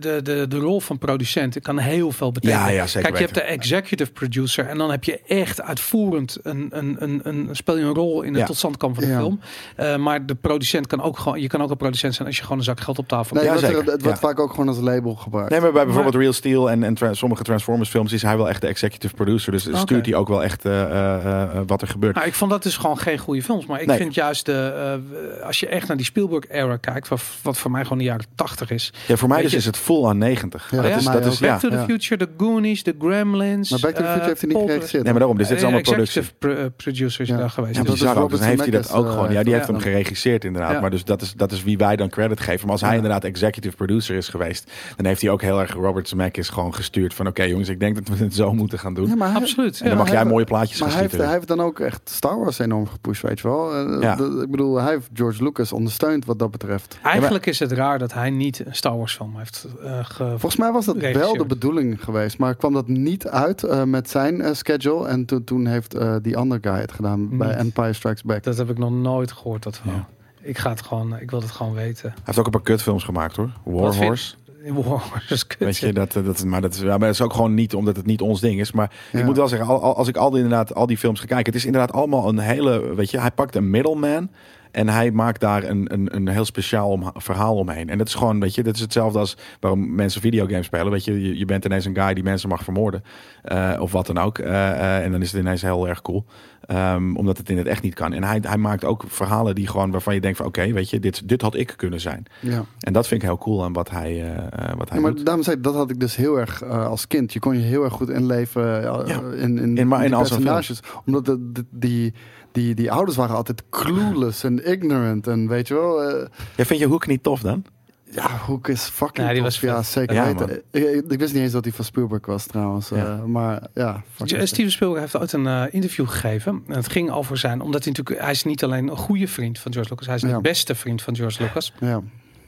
de, de, de rol van producent kan heel veel betekenen. Ja, ja, zeker kijk, je hebt de executive producer en dan heb je echt uitvoerend een, een, een, een speel je een rol in het Ja. totstandkomen van de Ja. film. Eh, maar de producent kan ook gewoon, je kan ook een producent zijn als je gewoon een zak geld op tafel Nee, het wordt vaak ook gewoon als label gebruikt. Nee, maar bij bijvoorbeeld Real Steel en, en tra- sommige Transformers films is hij wel echt de executive producer. Dus Oké. stuurt hij ook wel echt eh, eh, eh, wat er gebeurt. Nou, ik vond dat dus gewoon geen goede films. Maar ik Nee. vind juist de, eh, als je echt naar die Spielberg-era kijkt, wat, wat voor mij gewoon de jaren 80 is. Ja, voor mij dus je- is het full aan 90. Ja, dat ja? is, dat is ook. ja. Back to the ja. Future, The Goonies, The Gremlins. Maar Back to the Future eh, heeft hij niet geregisseerd. Nee, maar daarom. Dus dit is Eh, allemaal productie. Executive pro- eh, producer is Ja. daar geweest. Ja, Dat dat is is bizar ook. Dus Robert dan heeft hij dat ook gewoon. Ja, die heeft hem geregisseerd inderdaad. Ja. Maar dus dat is, dat is wie wij dan credit geven. Maar als hij Ja. inderdaad executive producer is geweest, dan heeft hij ook heel erg Robert Zemeckis gewoon gestuurd van oké jongens, ik denk dat we het zo moeten gaan doen. Ja, maar hij- Absoluut. en dan ja. mag jij mooie plaatjes Maar gaan hij heeft, hij heeft dan ook echt Star Wars enorm gepusht, weet je wel. Ja. de- ik bedoel, hij heeft George Lucas ondersteund wat dat betreft. Eigenlijk is het raar dat hij niet een Star Wars film heeft uh, ge... Volgens mij was dat wel de bedoeling geweest, maar kwam dat niet uit eh, met zijn eh, schedule. En toen, toen heeft eh, die andere guy het gedaan bij. Empire Strikes Back. Dat heb ik nog nooit gehoord, dat verhaal. Ja. Ik ga het gewoon, ik wil het gewoon weten. Hij heeft ook een paar kutfilms gemaakt hoor. War Horse. (laughs) War is kut. Weet je, dat, dat, maar, dat is, ja, maar dat is ook gewoon niet omdat het niet ons ding is. Maar ik moet wel zeggen, al, al- als ik al die, inderdaad al die films ga kijken, het is inderdaad allemaal een hele, weet je, hij pakt een middleman en hij maakt daar een, een, een heel speciaal om, verhaal omheen. En dat is gewoon, weet je, dat is hetzelfde als waarom mensen videogames spelen. Weet je, je, je bent ineens een guy die mensen mag vermoorden eh, of wat dan ook. Eh, eh, en dan is het ineens heel erg cool. Ehm, omdat het in het echt niet kan. En hij, hij maakt ook verhalen die gewoon waarvan je denkt van oké, weet je, dit, dit had ik kunnen zijn. Ja. En dat vind ik heel cool aan wat hij, eh, wat hij Ja, maar doet. daarom zei ik, dat had ik dus heel erg als kind. Je kon je heel erg goed inleven eh, Ja. in, in, In- in zijn personages. Omdat de, de- die, die, die ouders waren altijd clueless en ignorant. En weet je wel, eh, Ja, vind je Hoek niet tof dan? ja, Hoek is fucking Ja, die tof. was Ja, zeker Ja, weten. Ik, ik, ik wist niet eens dat hij van Spielberg was trouwens. eh, maar ja, Steven Spielberg heeft ooit een eh, interview gegeven. En het ging over zijn, omdat hij natuurlijk, hij is niet alleen een goede vriend van George Lucas, hij is Ja. de beste vriend van George Lucas. Ja.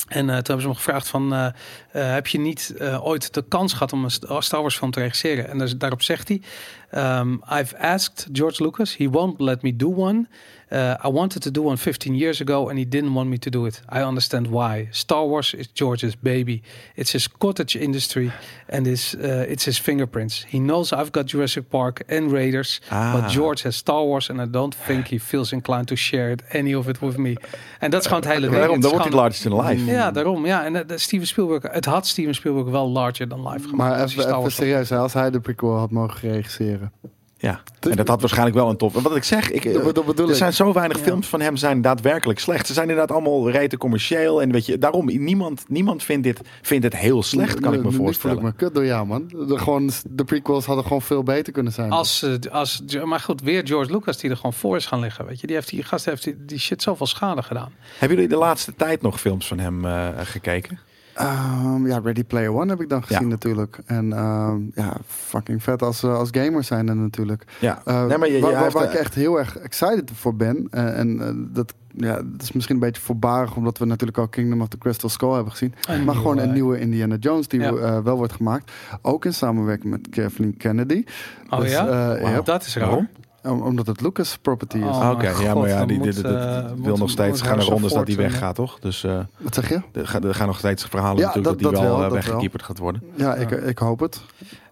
En eh, toen hebben ze hem gevraagd van, eh, eh, heb je niet eh, ooit de kans gehad om een St- Star Wars film te regisseren? En dus, daarop zegt hij, um, I've asked George Lucas, he won't let me do one. Uh, I wanted to do one 15 years ago and he didn't want me to do it. I understand why. Star Wars is George's baby. It's his cottage industry and his, uh, it's his fingerprints. He knows I've got Jurassic Park and Raiders, Ah. but George has Star Wars and I don't think he feels inclined to share it, any of it with me. En dat is gewoon het hele ding. Daarom, Het dan wordt hij gewoon- largest in life. ja, daarom. Ja, en eh, Steven Spielberg, het had Steven Spielberg wel larger than life gemaakt. Maar als hij even, even serieus, als hij de prequel had mogen regisseren. Ja, en dat had waarschijnlijk wel een tof. Wat ik zeg, ik, Dat, dat bedoel er ik. zijn zo weinig Ja. films van hem zijn daadwerkelijk slecht. Ze zijn inderdaad allemaal rete commercieel. En weet je, daarom, niemand, niemand vindt, dit, vindt het heel slecht, kan ik me voorstellen. ik me kut door jou, man. De, gewoon, de prequels hadden gewoon veel beter kunnen zijn. Als, eh, als, maar goed, weer George Lucas die er gewoon voor is gaan liggen. Weet je, die heeft die gast heeft die, die shit zoveel schade gedaan. Hebben jullie de laatste tijd nog films van hem eh, gekeken? Ehm, ja, Ready Player One heb ik dan gezien Ja. natuurlijk. En ehm, ja, fucking vet als, eh, als gamers zijn er natuurlijk. Ja, Eh, nee, maar je, je waar, ik echt heel erg excited voor ben. eh, en dat, ja, dat is misschien een beetje voorbarig, omdat we natuurlijk al Kingdom of the Crystal Skull hebben gezien. Een maar gewoon een nieuwe Indiana Jones die Ja. eh, wel wordt gemaakt. Ook in samenwerking met Kathleen Kennedy. Oh Dus, ja? ja, Dat is raar. Om- omdat het Lucas property is. Oh, Oké, mijn ja, maar ja, die, eh, wil moet- nog steeds gaan er rondes dat die weggaat, toch? Dus eh, Wat zeg je? er, gaan- nog steeds verhalen Ja, natuurlijk dat, dat- die dat wel, wel, eh, dat wel. weggekieperd gaat worden. Ja, ik, ik hoop het.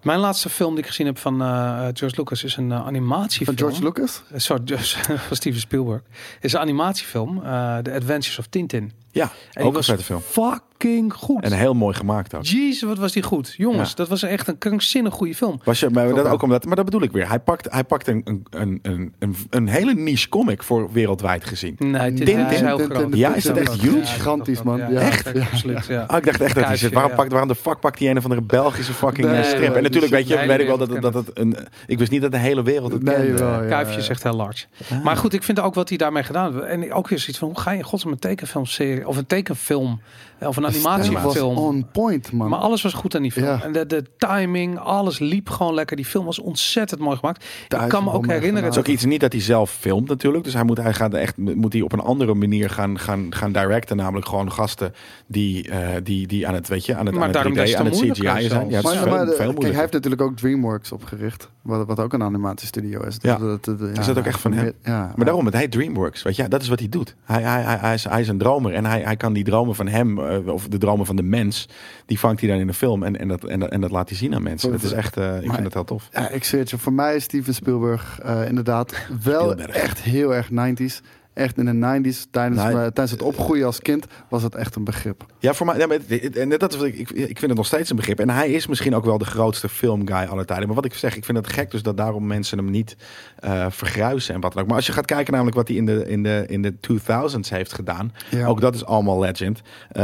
Mijn laatste film die ik gezien heb van eh, George Lucas is een uh, animatiefilm. Van George Lucas? Eh, Sorry, (laughs) van Steven Spielberg. Is een animatiefilm, eh The Adventures of Tintin. Ja, En die ook een was vette film. fucking goed. En heel mooi gemaakt ook. Jezus, wat was die goed. Jongens, Ja. dat was echt een krankzinnig goede film. Was je, maar, dat ook omdat, maar dat bedoel ik weer. Hij pakt, hij pakt een, een, een, een, een, hele niche comic voor wereldwijd gezien. Nee, het is, heel groot. Ja, is dat echt huge? Ja, Gigantisch, man. Ja, echt, ja. absoluut. Ja. Ah, ik dacht echt dat hij zit. Waarom, ja. pakt, waarom de fuck pakt hij een of andere Belgische fucking Nee, eh, strip? en natuurlijk dus weet, je, weet ik wel dat, dat het een. Ik wist niet dat de hele wereld het Nee, kende. wel, ja. Kuifje zegt heel large. Ah. Maar goed, ik vind ook wat hij daarmee gedaan heeft. En ook weer zoiets van, hoe ga je in godsnaam een tekenfilmserie of een tekenfilm eh, of een animatiefilm. on point, man. Maar alles was goed aan die film. Ja. En de, de timing, alles liep gewoon lekker. Die film was ontzettend mooi gemaakt. ik kan me ook herinneren. Het is ook iets niet dat hij zelf filmt natuurlijk. Dus hij moet, hij gaat echt, moet hij op een andere manier gaan, gaan, gaan directen. Namelijk gewoon gasten die, eh, die, die aan het, weet je, aan het, Maar aan het daarom 3D, des te aan het CGI zijn. Ja, het is veel, kijk, moeilijker. Heeft natuurlijk ook DreamWorks opgericht. Wat, wat ook een animatiestudio is. Ja. Dat, dat, Is dat ook echt van hem? Ja. Maar daarom, het heet DreamWorks. Weet je, dat is wat hij doet. Hij, hij, hij, hij, is, hij is een dromer en hij, hij kan die dromen van hem, eh, of de dromen van de mens, die vangt hij dan in de film en, en, dat, en, dat, en dat laat hij zien aan mensen. Dat is echt, eh, ik Maar- vind het heel tof. Ja, ik het je. Voor mij is Steven Spielberg eh, inderdaad (laughs) wel Spielberg. echt heel erg 90s. Echt in de 90s, tijdens, eh, tijdens het opgroeien als kind, was het echt een begrip. Ja, voor mij, ja, maar dat is ik, ik, vind het nog steeds een begrip. En hij is misschien ook wel de grootste filmguy aller tijden. Maar wat ik zeg, ik vind het gek dus dat daarom mensen hem niet eh, vergruisen en wat dan ook. Maar als je gaat kijken namelijk wat hij in de, in de, in de 2000s heeft gedaan. Ja. Ook dat is allemaal legend. Eh,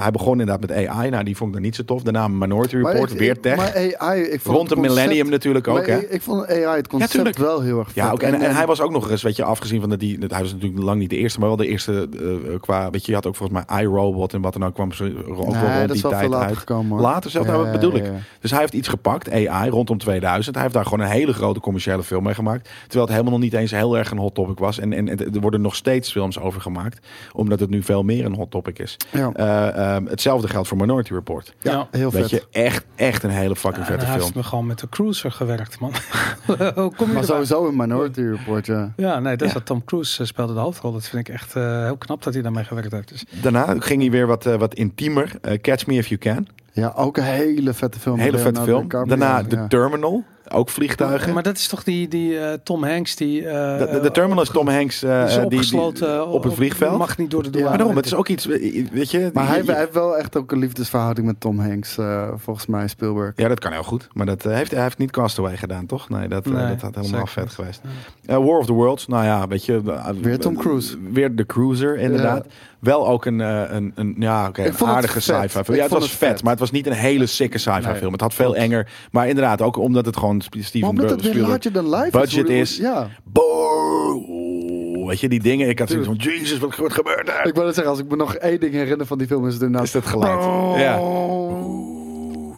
hij begon inderdaad met AI. Nou, die vond ik dan niet zo tof. Daarna Minority Report, ik- weer tech. Maar AI, ik vond Rond de millennium natuurlijk ook, hè? Ik, ik vond AI het concept wel heel erg vet. Ja, ook, en, en hij was ook nog eens, weet je, afgezien van dat hij was natuurlijk lang niet de eerste, maar wel de eerste eh, qua, weet je, je had ook volgens mij iRobot en wat dan ook kwam ze Nee, rond dat die is wel tijd veel later uit. gekomen. Hoor. Later zelf, nou, Ja, wat bedoel ik. Dus hij heeft iets gepakt, AI, rondom 2000. Hij heeft daar gewoon een hele grote commerciële film mee gemaakt. Terwijl het helemaal nog niet eens heel erg een hot topic was. En, en, en er worden nog steeds films over gemaakt, omdat het nu veel meer een hot topic is. Ja. Eh, ehm, hetzelfde geldt voor Minority Report. Ja. Heel vet. Weet je, echt, echt een hele fucking Ja, vette hij film. heeft me gewoon met de cruiser gewerkt, man. (laughs) Hoe kom je maar erbij? sowieso een Minority Report, ja. Ja, nee, dat is Tom Cruise eh, de hoofdrol. Dat vind ik echt eh, heel knap dat hij daarmee gewerkt heeft. Dus, Daarna ging hij weer wat, eh, wat intiemer. Eh, Catch Me If You Can. Ja, ook een hele vette film. Een hele vette film. Daarna The ja. Terminal. Ook vliegtuigen. maar dat is toch die, die eh, Tom Hanks die... eh, de, de, de Terminal is Tom Hanks eh, die is die- die, opgesloten op het vliegveld. Mag niet door de Ja, douane. maar daarom, het is ook iets, weet je... Maar hij, hij heeft wel echt ook een liefdesverhouding met Tom Hanks, eh, volgens mij, Spielberg. ja, dat kan heel goed. Maar dat heeft, hij heeft niet Castaway gedaan, toch? Nee, dat, Nee, dat had helemaal zeker vet geweest. Eh, War of the Worlds, nou ja, weet je... Weer Tom Cruise. Weer de Cruiser, inderdaad. Wel ook een, eh, een, een ja, een aardige sci-fi film. Ik Ja, het was het vet, vet. maar het was niet een hele sikke sci-fi Nee, film. Het had veel enger. Maar inderdaad, ook omdat het gewoon Steven Spielberg... life budget is. Ja, Boom! Weet je, die dingen. Ik had zoiets van, Jesus, wat, gebeurt er? ik wil het zeggen, als ik me nog één ding herinner van die film, is het inderdaad... Is dat geluid? Ja.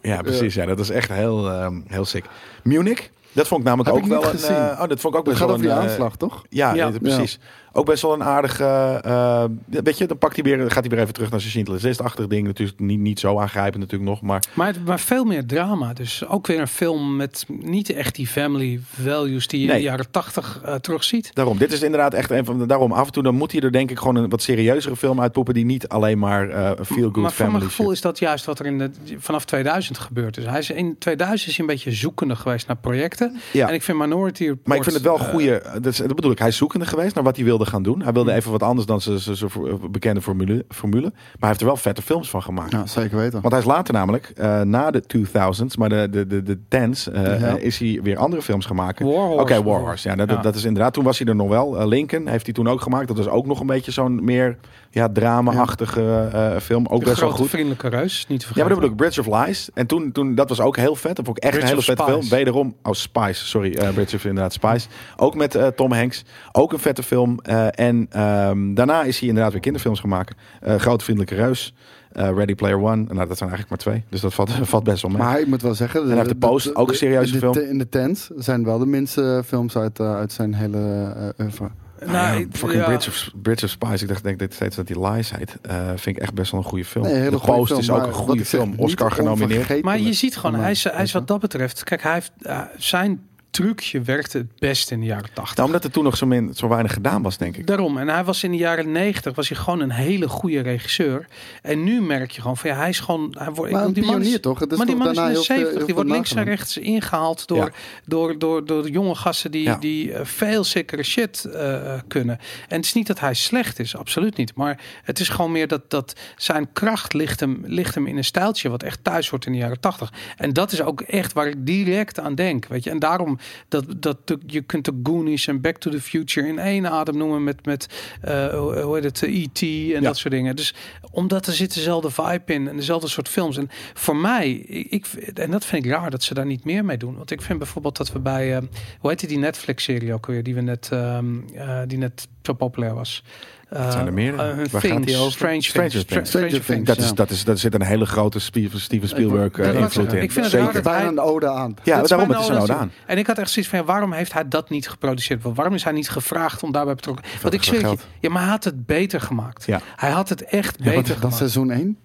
Ja, precies. Ja, dat is echt heel, ehm, heel sick. Munich, dat vond ik namelijk Heb ook ik niet wel een... eh, oh, dat vond ik ook best gaat wel over die een... eh, aanslag, toch? ja, Ja. precies. Ook best wel een aardige... eh, weet je, dan pakt hij weer, gaat hij weer even terug naar zijn Schindler's List-achtig ding. Natuurlijk niet, niet zo aangrijpend natuurlijk nog, maar... Maar, het- maar veel meer drama. Dus ook weer een film met niet echt die family values die je in de jaren tachtig eh terugziet. Daarom, dit is inderdaad echt een van de... Daarom, af en toe dan moet hij er denk ik gewoon een wat serieuzere film uitpoepen... die niet alleen maar eh een feel-good maar voor family mijn gevoel shit. is dat juist wat er in de, vanaf 2000 gebeurd is. Hij is in 2000 is hij een beetje zoekende geweest naar projecten. Ja. En ik vind Minority Report... Maar ik vind het wel eh, goede. Dat, is- dat bedoel ik. Hij is zoekende geweest naar wat hij wilde gaan doen. Hij wilde even wat anders dan zijn bekende formule, formule. Maar hij heeft er wel vette films van gemaakt. Ja, zeker weten. Want hij is later namelijk, eh, na de 2000s, maar de, de, de, de tens, eh, Ja. is hij weer andere films gaan maken. War Oké, Horse War. Horse. Ja, dat, Ja. dat is inderdaad. Toen was hij er nog wel. Lincoln heeft hij toen ook gemaakt. Dat was ook nog een beetje zo'n meer ja, drama-achtige eh, film. Ook De best wel grote goed. vriendelijke reus, niet te Ja, maar vergeten. dat bedoel ik, Bridge of Lies. En toen, toen, dat was ook heel vet. Dat vond ik echt Bridge een hele vette film. Wederom, oh Spice, sorry, eh Bridge of inderdaad Spice. Ook met eh, Tom Hanks. Ook een vette film. Eh, en ehm, daarna is hij inderdaad weer kinderfilms gaan maken. Eh, Grote Vriendelijke Reus. eh, Ready Player One. Nou, dat zijn eigenlijk maar twee. Dus dat valt, (laughs) valt best wel mee. Maar ik moet wel zeggen... hij heeft The Post, ook een serieuze de, film. de- In de tent zijn wel de minste films uit, eh, uit zijn hele eh oeuvre. Nou, Nou, ja, fucking ja. Bridge, of, Bridge of Spies. Ik dacht denk dit steeds dat die Lies heet. Eh, vind ik echt best wel een goede film. Nee, hele goede Post film, is ook een goede film. Oscar genomineerd. Maar je ziet gewoon, hij is, hij is wat dat betreft... Kijk, hij heeft, eh, zijn trucje werkte het best in de jaren 80. Nou, omdat er toen nog zo, min, zo weinig gedaan was, denk ik. Daarom. En hij was in de jaren 90 was hij gewoon een hele goede regisseur. En nu merk je gewoon van ja, hij is gewoon. Hij wordt, Maar ik, die man pionier is, toch? Het is maar die toch man is daarna in de heel veel- 70. heel Die wordt links en rechts ingehaald door, Ja. door, door, door de jonge gasten die, Ja. die eh, veel sickere shit eh, kunnen. En het is niet dat hij slecht is, absoluut niet. Maar het is gewoon meer dat, dat zijn kracht ligt hem, ligt hem in een stijltje wat echt thuis hoort in de jaren 80. En dat is ook echt waar ik direct aan denk. Weet je? En daarom dat, dat je kunt de Goonies en Back to the Future in één adem noemen met, met eh, hoe heet het, E.T. en Ja. dat soort dingen. Dus omdat er zit dezelfde vibe in en dezelfde soort films. En voor mij, ik, en dat vind ik raar dat ze daar niet meer mee doen. Want ik vind bijvoorbeeld dat we bij, eh, hoe heet die Netflix-serie ook weer, die we net, ehm, eh, die net zo populair was. Zijn er meer? Uh, Waar gaat Things, die over? Strange, Stranger Things. Stranger Things. Dat Ja. is, dat is, daar zit een hele grote Steven, Spielberg eh, was- invloed in. ik vind het Zeker. raar hij- een ode aan. Ja, Dat is daarom, bijna het is een ode aan. En ik had echt zoiets van, ja, waarom heeft hij dat niet geproduceerd? Waarom is hij niet gevraagd om daarbij betrokken? Want ik het geld. ja, maar hij had het beter gemaakt. Ja. Hij had het echt Ja, beter Dat gemaakt. seizoen 1?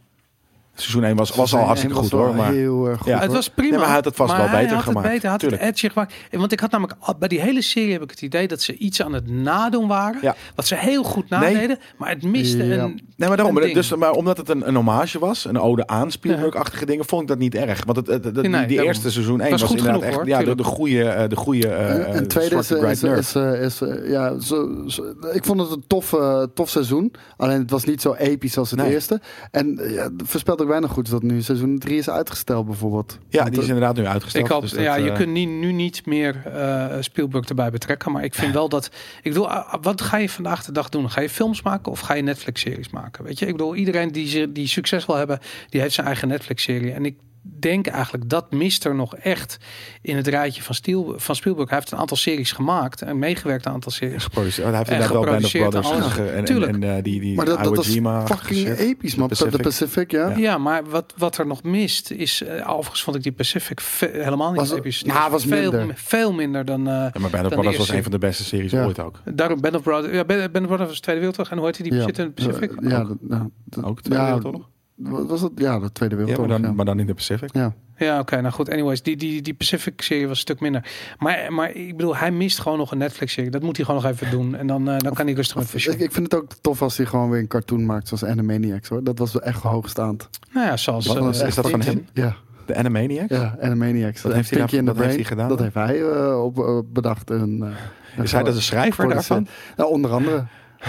Seizoen 1 was, was al hartstikke goed hoor. Maar Heel erg goed. Ja, het was prima. Nee, maar hij had het vast maar wel beter had gemaakt. Het beter, had Tuurlijk. het gemaakt. Want ik had namelijk bij die hele serie heb ik het idee dat ze iets aan het nadoen waren. Ja. Wat ze heel goed Nee. nadeden. Maar het miste Ja. een. Nee, maar daarom. een ding. Dus, maar omdat het een, een hommage was, een ode aan Spielberg-achtige dingen, vond ik dat niet erg. Want het, het, het- Nee, die eerste seizoen 1 Was was, goed inderdaad genoeg, echt hoor, ja, de, de goede, eh, de goede En- eh en tweede is, is, eh, eh, ja, zo, zo- ik vond het een tof, eh, tof seizoen. Alleen het was niet zo episch als het eerste. En eh, ja, ook weinig goed dat nu seizoen 3 is uitgesteld bijvoorbeeld. Ja, Want, die is inderdaad nu uitgesteld. Ik hoop, dus dat, ja, je eh, kunt niet, nu niet meer eh, Spielberg erbij betrekken. Maar ik vind wel dat. Ik bedoel, ah, wat ga je vandaag de dag doen? Ga je films maken of ga je Netflix-series maken? Weet je, ik bedoel, iedereen die, ze- die succes wil hebben, die heeft zijn eigen Netflix-serie. En ik denk eigenlijk dat mist er nog echt in het rijtje van, Stiel, van Spielberg. Hij heeft een aantal series gemaakt en meegewerkt aan een aantal series. geproduceerd. Hij heeft En inderdaad wel Band of geproduceerd en Brothers alles. en, en, Tuurlijk. en eh, die, die maar dat, dat Jima fucking episch, man. Pacific. De Pacific, ja. Ja. Ja, maar wat, wat er nog mist is, eh, overigens vond ik die Pacific helemaal niet Was- episch. Nou, was veel, minder. veel minder dan. eh Ja, maar Band of de Brothers was een van de beste series Ja. ooit ook. daarom Band of Brothers. Ja, Band of Brothers was Tweede Wereldoorlog. En hoe heet die? Die Ja. zit in de Pacific. Ja, Ook. dat- ja, dat- Ook Tweede ja, Wereldoorlog? Wat was het? Ja, de Tweede Ja, maar Wereldoorlog. dan, Ja, maar dan in de Pacific. ja. Ja, oké. nou goed. Anyways, die, die, die Pacific-serie was een stuk minder. Maar, maar ik bedoel, hij mist gewoon nog een Netflix-serie. Dat moet hij gewoon nog even doen. En dan, eh, dan kan hij rustig met Of- vision. ik, ik vind het ook tof als hij gewoon weer een cartoon maakt zoals Animaniacs hoor. Dat was wel echt hoogstaand. Nou ja, zoals... Wat eh, is dat van hem? Ja, De Animaniacs? ja Animaniacs. Wat heeft hij and wat the heeft hij gedaan Dat dan? heeft hij eh, op, bedacht. En, eh, Is hij dat de schrijver daarvan? Ja, onder andere.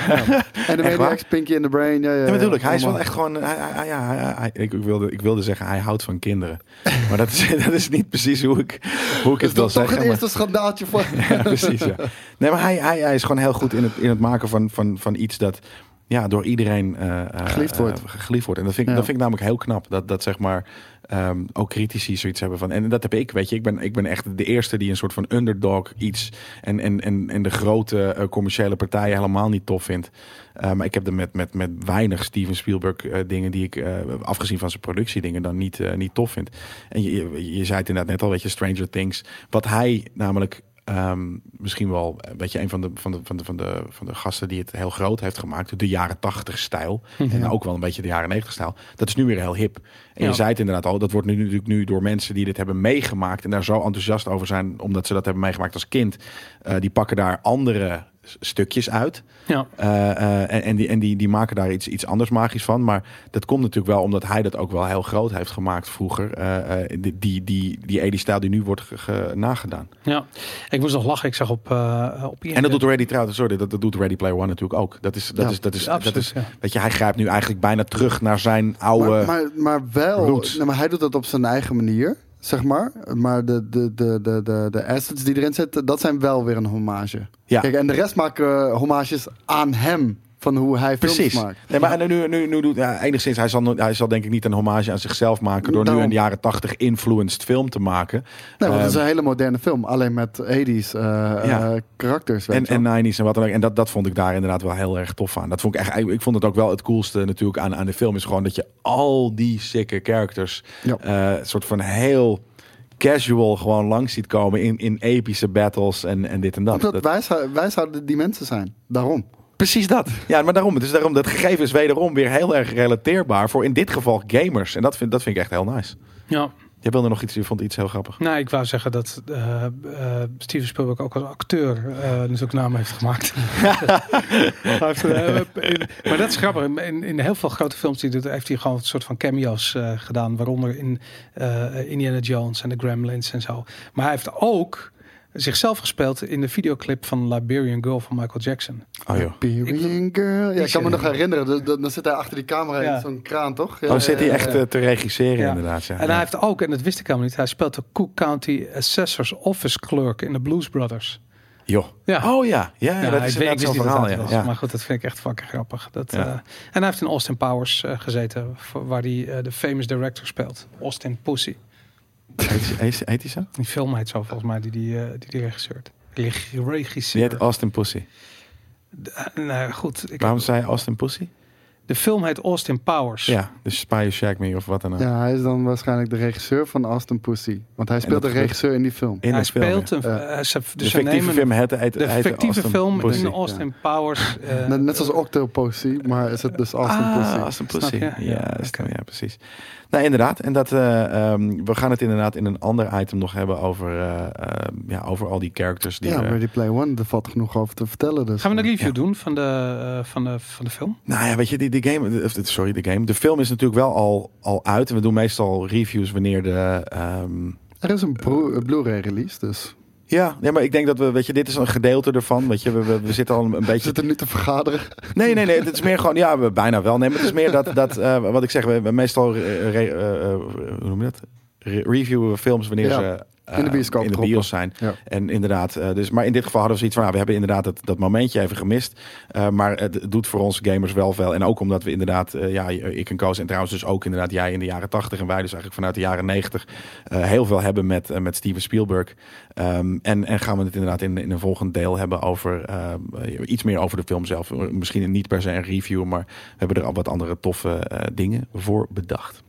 Ja. Animaniacs, Pinky and the Brain. Ja, ja, Ja, natuurlijk. Hij is wel echt gewoon. Hij, ik, ik wilde, ik wilde zeggen, hij houdt van kinderen. (laughs) Maar dat is, dat is niet precies hoe ik, hoe ik het wil is toch zeggen. het eerste schandaaltje van. (laughs) ja, precies. Ja. Nee, maar hij, hij, hij is gewoon heel goed in het, in het maken van, van, van iets dat ja, door iedereen eh, eh, Geliefd wordt. eh, geliefd wordt. En dat vind, ik, dat vind ik namelijk heel knap. Dat, dat zeg maar ehm, ook critici zoiets hebben van. En dat heb ik, weet je. Ik ben, ik ben echt de eerste die een soort van underdog iets. En, en, en, en de grote eh, commerciële partijen helemaal niet tof vindt. Eh, maar ik heb er met, met, met weinig Steven Spielberg eh, dingen die ik, afgezien van zijn productiedingen, dan niet, niet tof vind. En je, je, je zei het inderdaad net al, weet je, Stranger Things. Wat hij namelijk ehm, misschien wel, eh, weet je, een van de, van, de, van, de, van, de, van de gasten die het heel groot heeft gemaakt, de jaren tachtig stijl. (laughs) En ook wel een beetje de jaren negentig stijl. Dat is nu weer heel hip. En Ja. je zei het inderdaad al, dat wordt nu natuurlijk nu door mensen die dit hebben meegemaakt en daar zo enthousiast over zijn, omdat ze dat hebben meegemaakt als kind. eh, die pakken daar andere stukjes uit. Ja. Eh, eh, en en, die, en die, die maken daar iets, iets anders magisch van. Maar dat komt natuurlijk wel omdat hij dat ook wel heel groot heeft gemaakt vroeger. Eh, eh, die, die, die, die Eddie-stijl die nu wordt ge- ge- nagedaan. ja. Ik moest nog lachen. Ik zag op, eh op En dat doet Ready trouwens, sorry, dat, dat doet Ready Player One natuurlijk ook. Dat is, dat Ja, is, dat is, dat absoluut, is, ja. weet je, hij grijpt nu eigenlijk bijna terug naar zijn oude. Maar, maar, maar wel, roots. nou, maar hij doet dat op zijn eigen manier, zeg maar. Maar de, de, de, de, de, de assets die erin zitten, dat zijn wel weer een hommage. Ja. Kijk, en de rest maken eh, hommages aan hem, van hoe hij films Precies. maakt. Nee, maar en nu, nu, nu doet ja, enigszins, hij zal, hij zal denk ik niet een hommage aan zichzelf maken door nu Daarom. een jaren tachtig influenced film te maken. Nee, want het is Ehm, een hele moderne film, alleen met 80s eh, Ja. eh, karakters. En, en 90s en wat dan ook. En dat, dat vond ik daar inderdaad wel heel erg tof aan. Dat vond ik, echt, ik vond het ook wel het coolste natuurlijk aan, aan de film. Is gewoon dat je al die sikke characters. Ja. eh, een soort van heel casual gewoon langs ziet komen. In, in epische battles en, en dit en dat. Omdat Dat- wij, wij zouden die mensen zijn. Daarom. Precies dat. Ja, maar daarom. Dus daarom, dat gegeven is wederom weer heel erg relateerbaar. Voor in dit geval gamers. En dat vind, dat vind ik echt heel nice. Ja. Je wilde nog iets, je vond iets heel grappig. Nou, ik wou zeggen dat eh, eh, Steven Spielberg ook als acteur eh natuurlijk naam heeft gemaakt. (laughs) Maar dat is grappig. In, in heel veel grote films die doet, heeft hij gewoon een soort van cameo's eh, gedaan. Waaronder in eh, Indiana Jones en de Gremlins en zo. Maar hij heeft ook zichzelf gespeeld in de videoclip van Liberian Girl van Michael Jackson. Oh joh. Period girl. Ja, ik kan me nog herinneren. Dan, zit hij achter die camera in Ja. zo'n kraan, toch? Ja, Oh, zit hij ja, echt ja. eh, te regisseren Ja. inderdaad. Ja. En hij heeft ook, en dat wist ik helemaal niet, hij speelt de Cook County Assessor's Office Clerk in de Blues Brothers. Joh. Ja. Oh ja. Ja, ja, dat ik is weet- zo'n niet dat verhaal. dat Ja. was, Ja. Maar goed, dat vind ik echt fucking grappig. Dat, Ja. eh, en hij heeft in Austin Powers eh, gezeten, voor- waar hij eh, de famous director speelt. Austin Pussy. Heet, heet, heet hij zo? Die film heet zo volgens mij, die die, eh, die, die regisseert. Reg- Die heet Austin Pussy. Eh, nou goed, ik Waarom zei Austin Pussy? De film heet Austin Powers. Ja, de Spy Shagged Me of wat dan ook. Ja, hij is dan waarschijnlijk de regisseur van Austin Pussy. Want hij speelt de regisseur in die film. In hij de film, speelt een... Ja. eh, ze, De dus ze fictieve film heet, heet, de fictieve Austin film Pussy. in Austin Powers. eh, Net, net zoals Octopussy, maar is het dus Austin ah, Pussy. Austin Pussy. je? Ja, Ja, precies. Nou, inderdaad. En dat, eh, ehm, we gaan het inderdaad in een ander item nog hebben over, ja, over al die characters. Die, Ja, Ready Play One, daar valt genoeg over te vertellen. Dus. Gaan we een review Ja. doen van de, van, de, van de film? Nou ja, weet je, die, die game, sorry, de game. De film is natuurlijk wel al, al uit. En we doen meestal reviews wanneer de. ehm, Er is een Blu- een Blu-ray release, dus ja, nee, maar ik denk dat we, weet je, dit is een gedeelte ervan. Weet je, we, we, we zitten al een, een we beetje. zitten nu te vergaderen. Nee, nee, nee. Het is meer gewoon, ja, we- bijna wel. Nee, maar het is meer dat, dat eh, wat ik zeg, we, we meestal, eh, re- eh, hoe noem je dat? Re- reviewen we films wanneer Ja, ze in de bioscoop in de droppen. bios zijn. Ja. En inderdaad, eh, dus, maar in dit geval hadden we zoiets van, nou, we hebben inderdaad dat, dat momentje even gemist. Eh, maar het doet voor ons gamers wel veel. En ook omdat we inderdaad, eh, ja, ik en Koos en trouwens dus ook inderdaad jij in de jaren 80 en wij dus eigenlijk vanuit de jaren 90 eh, heel veel hebben met, met Steven Spielberg. Ehm, en, en gaan we het inderdaad in, in een volgend deel hebben over ehm, eh, iets meer over de film zelf. Misschien niet per se een review, maar we hebben er al wat andere toffe dingen voor bedacht.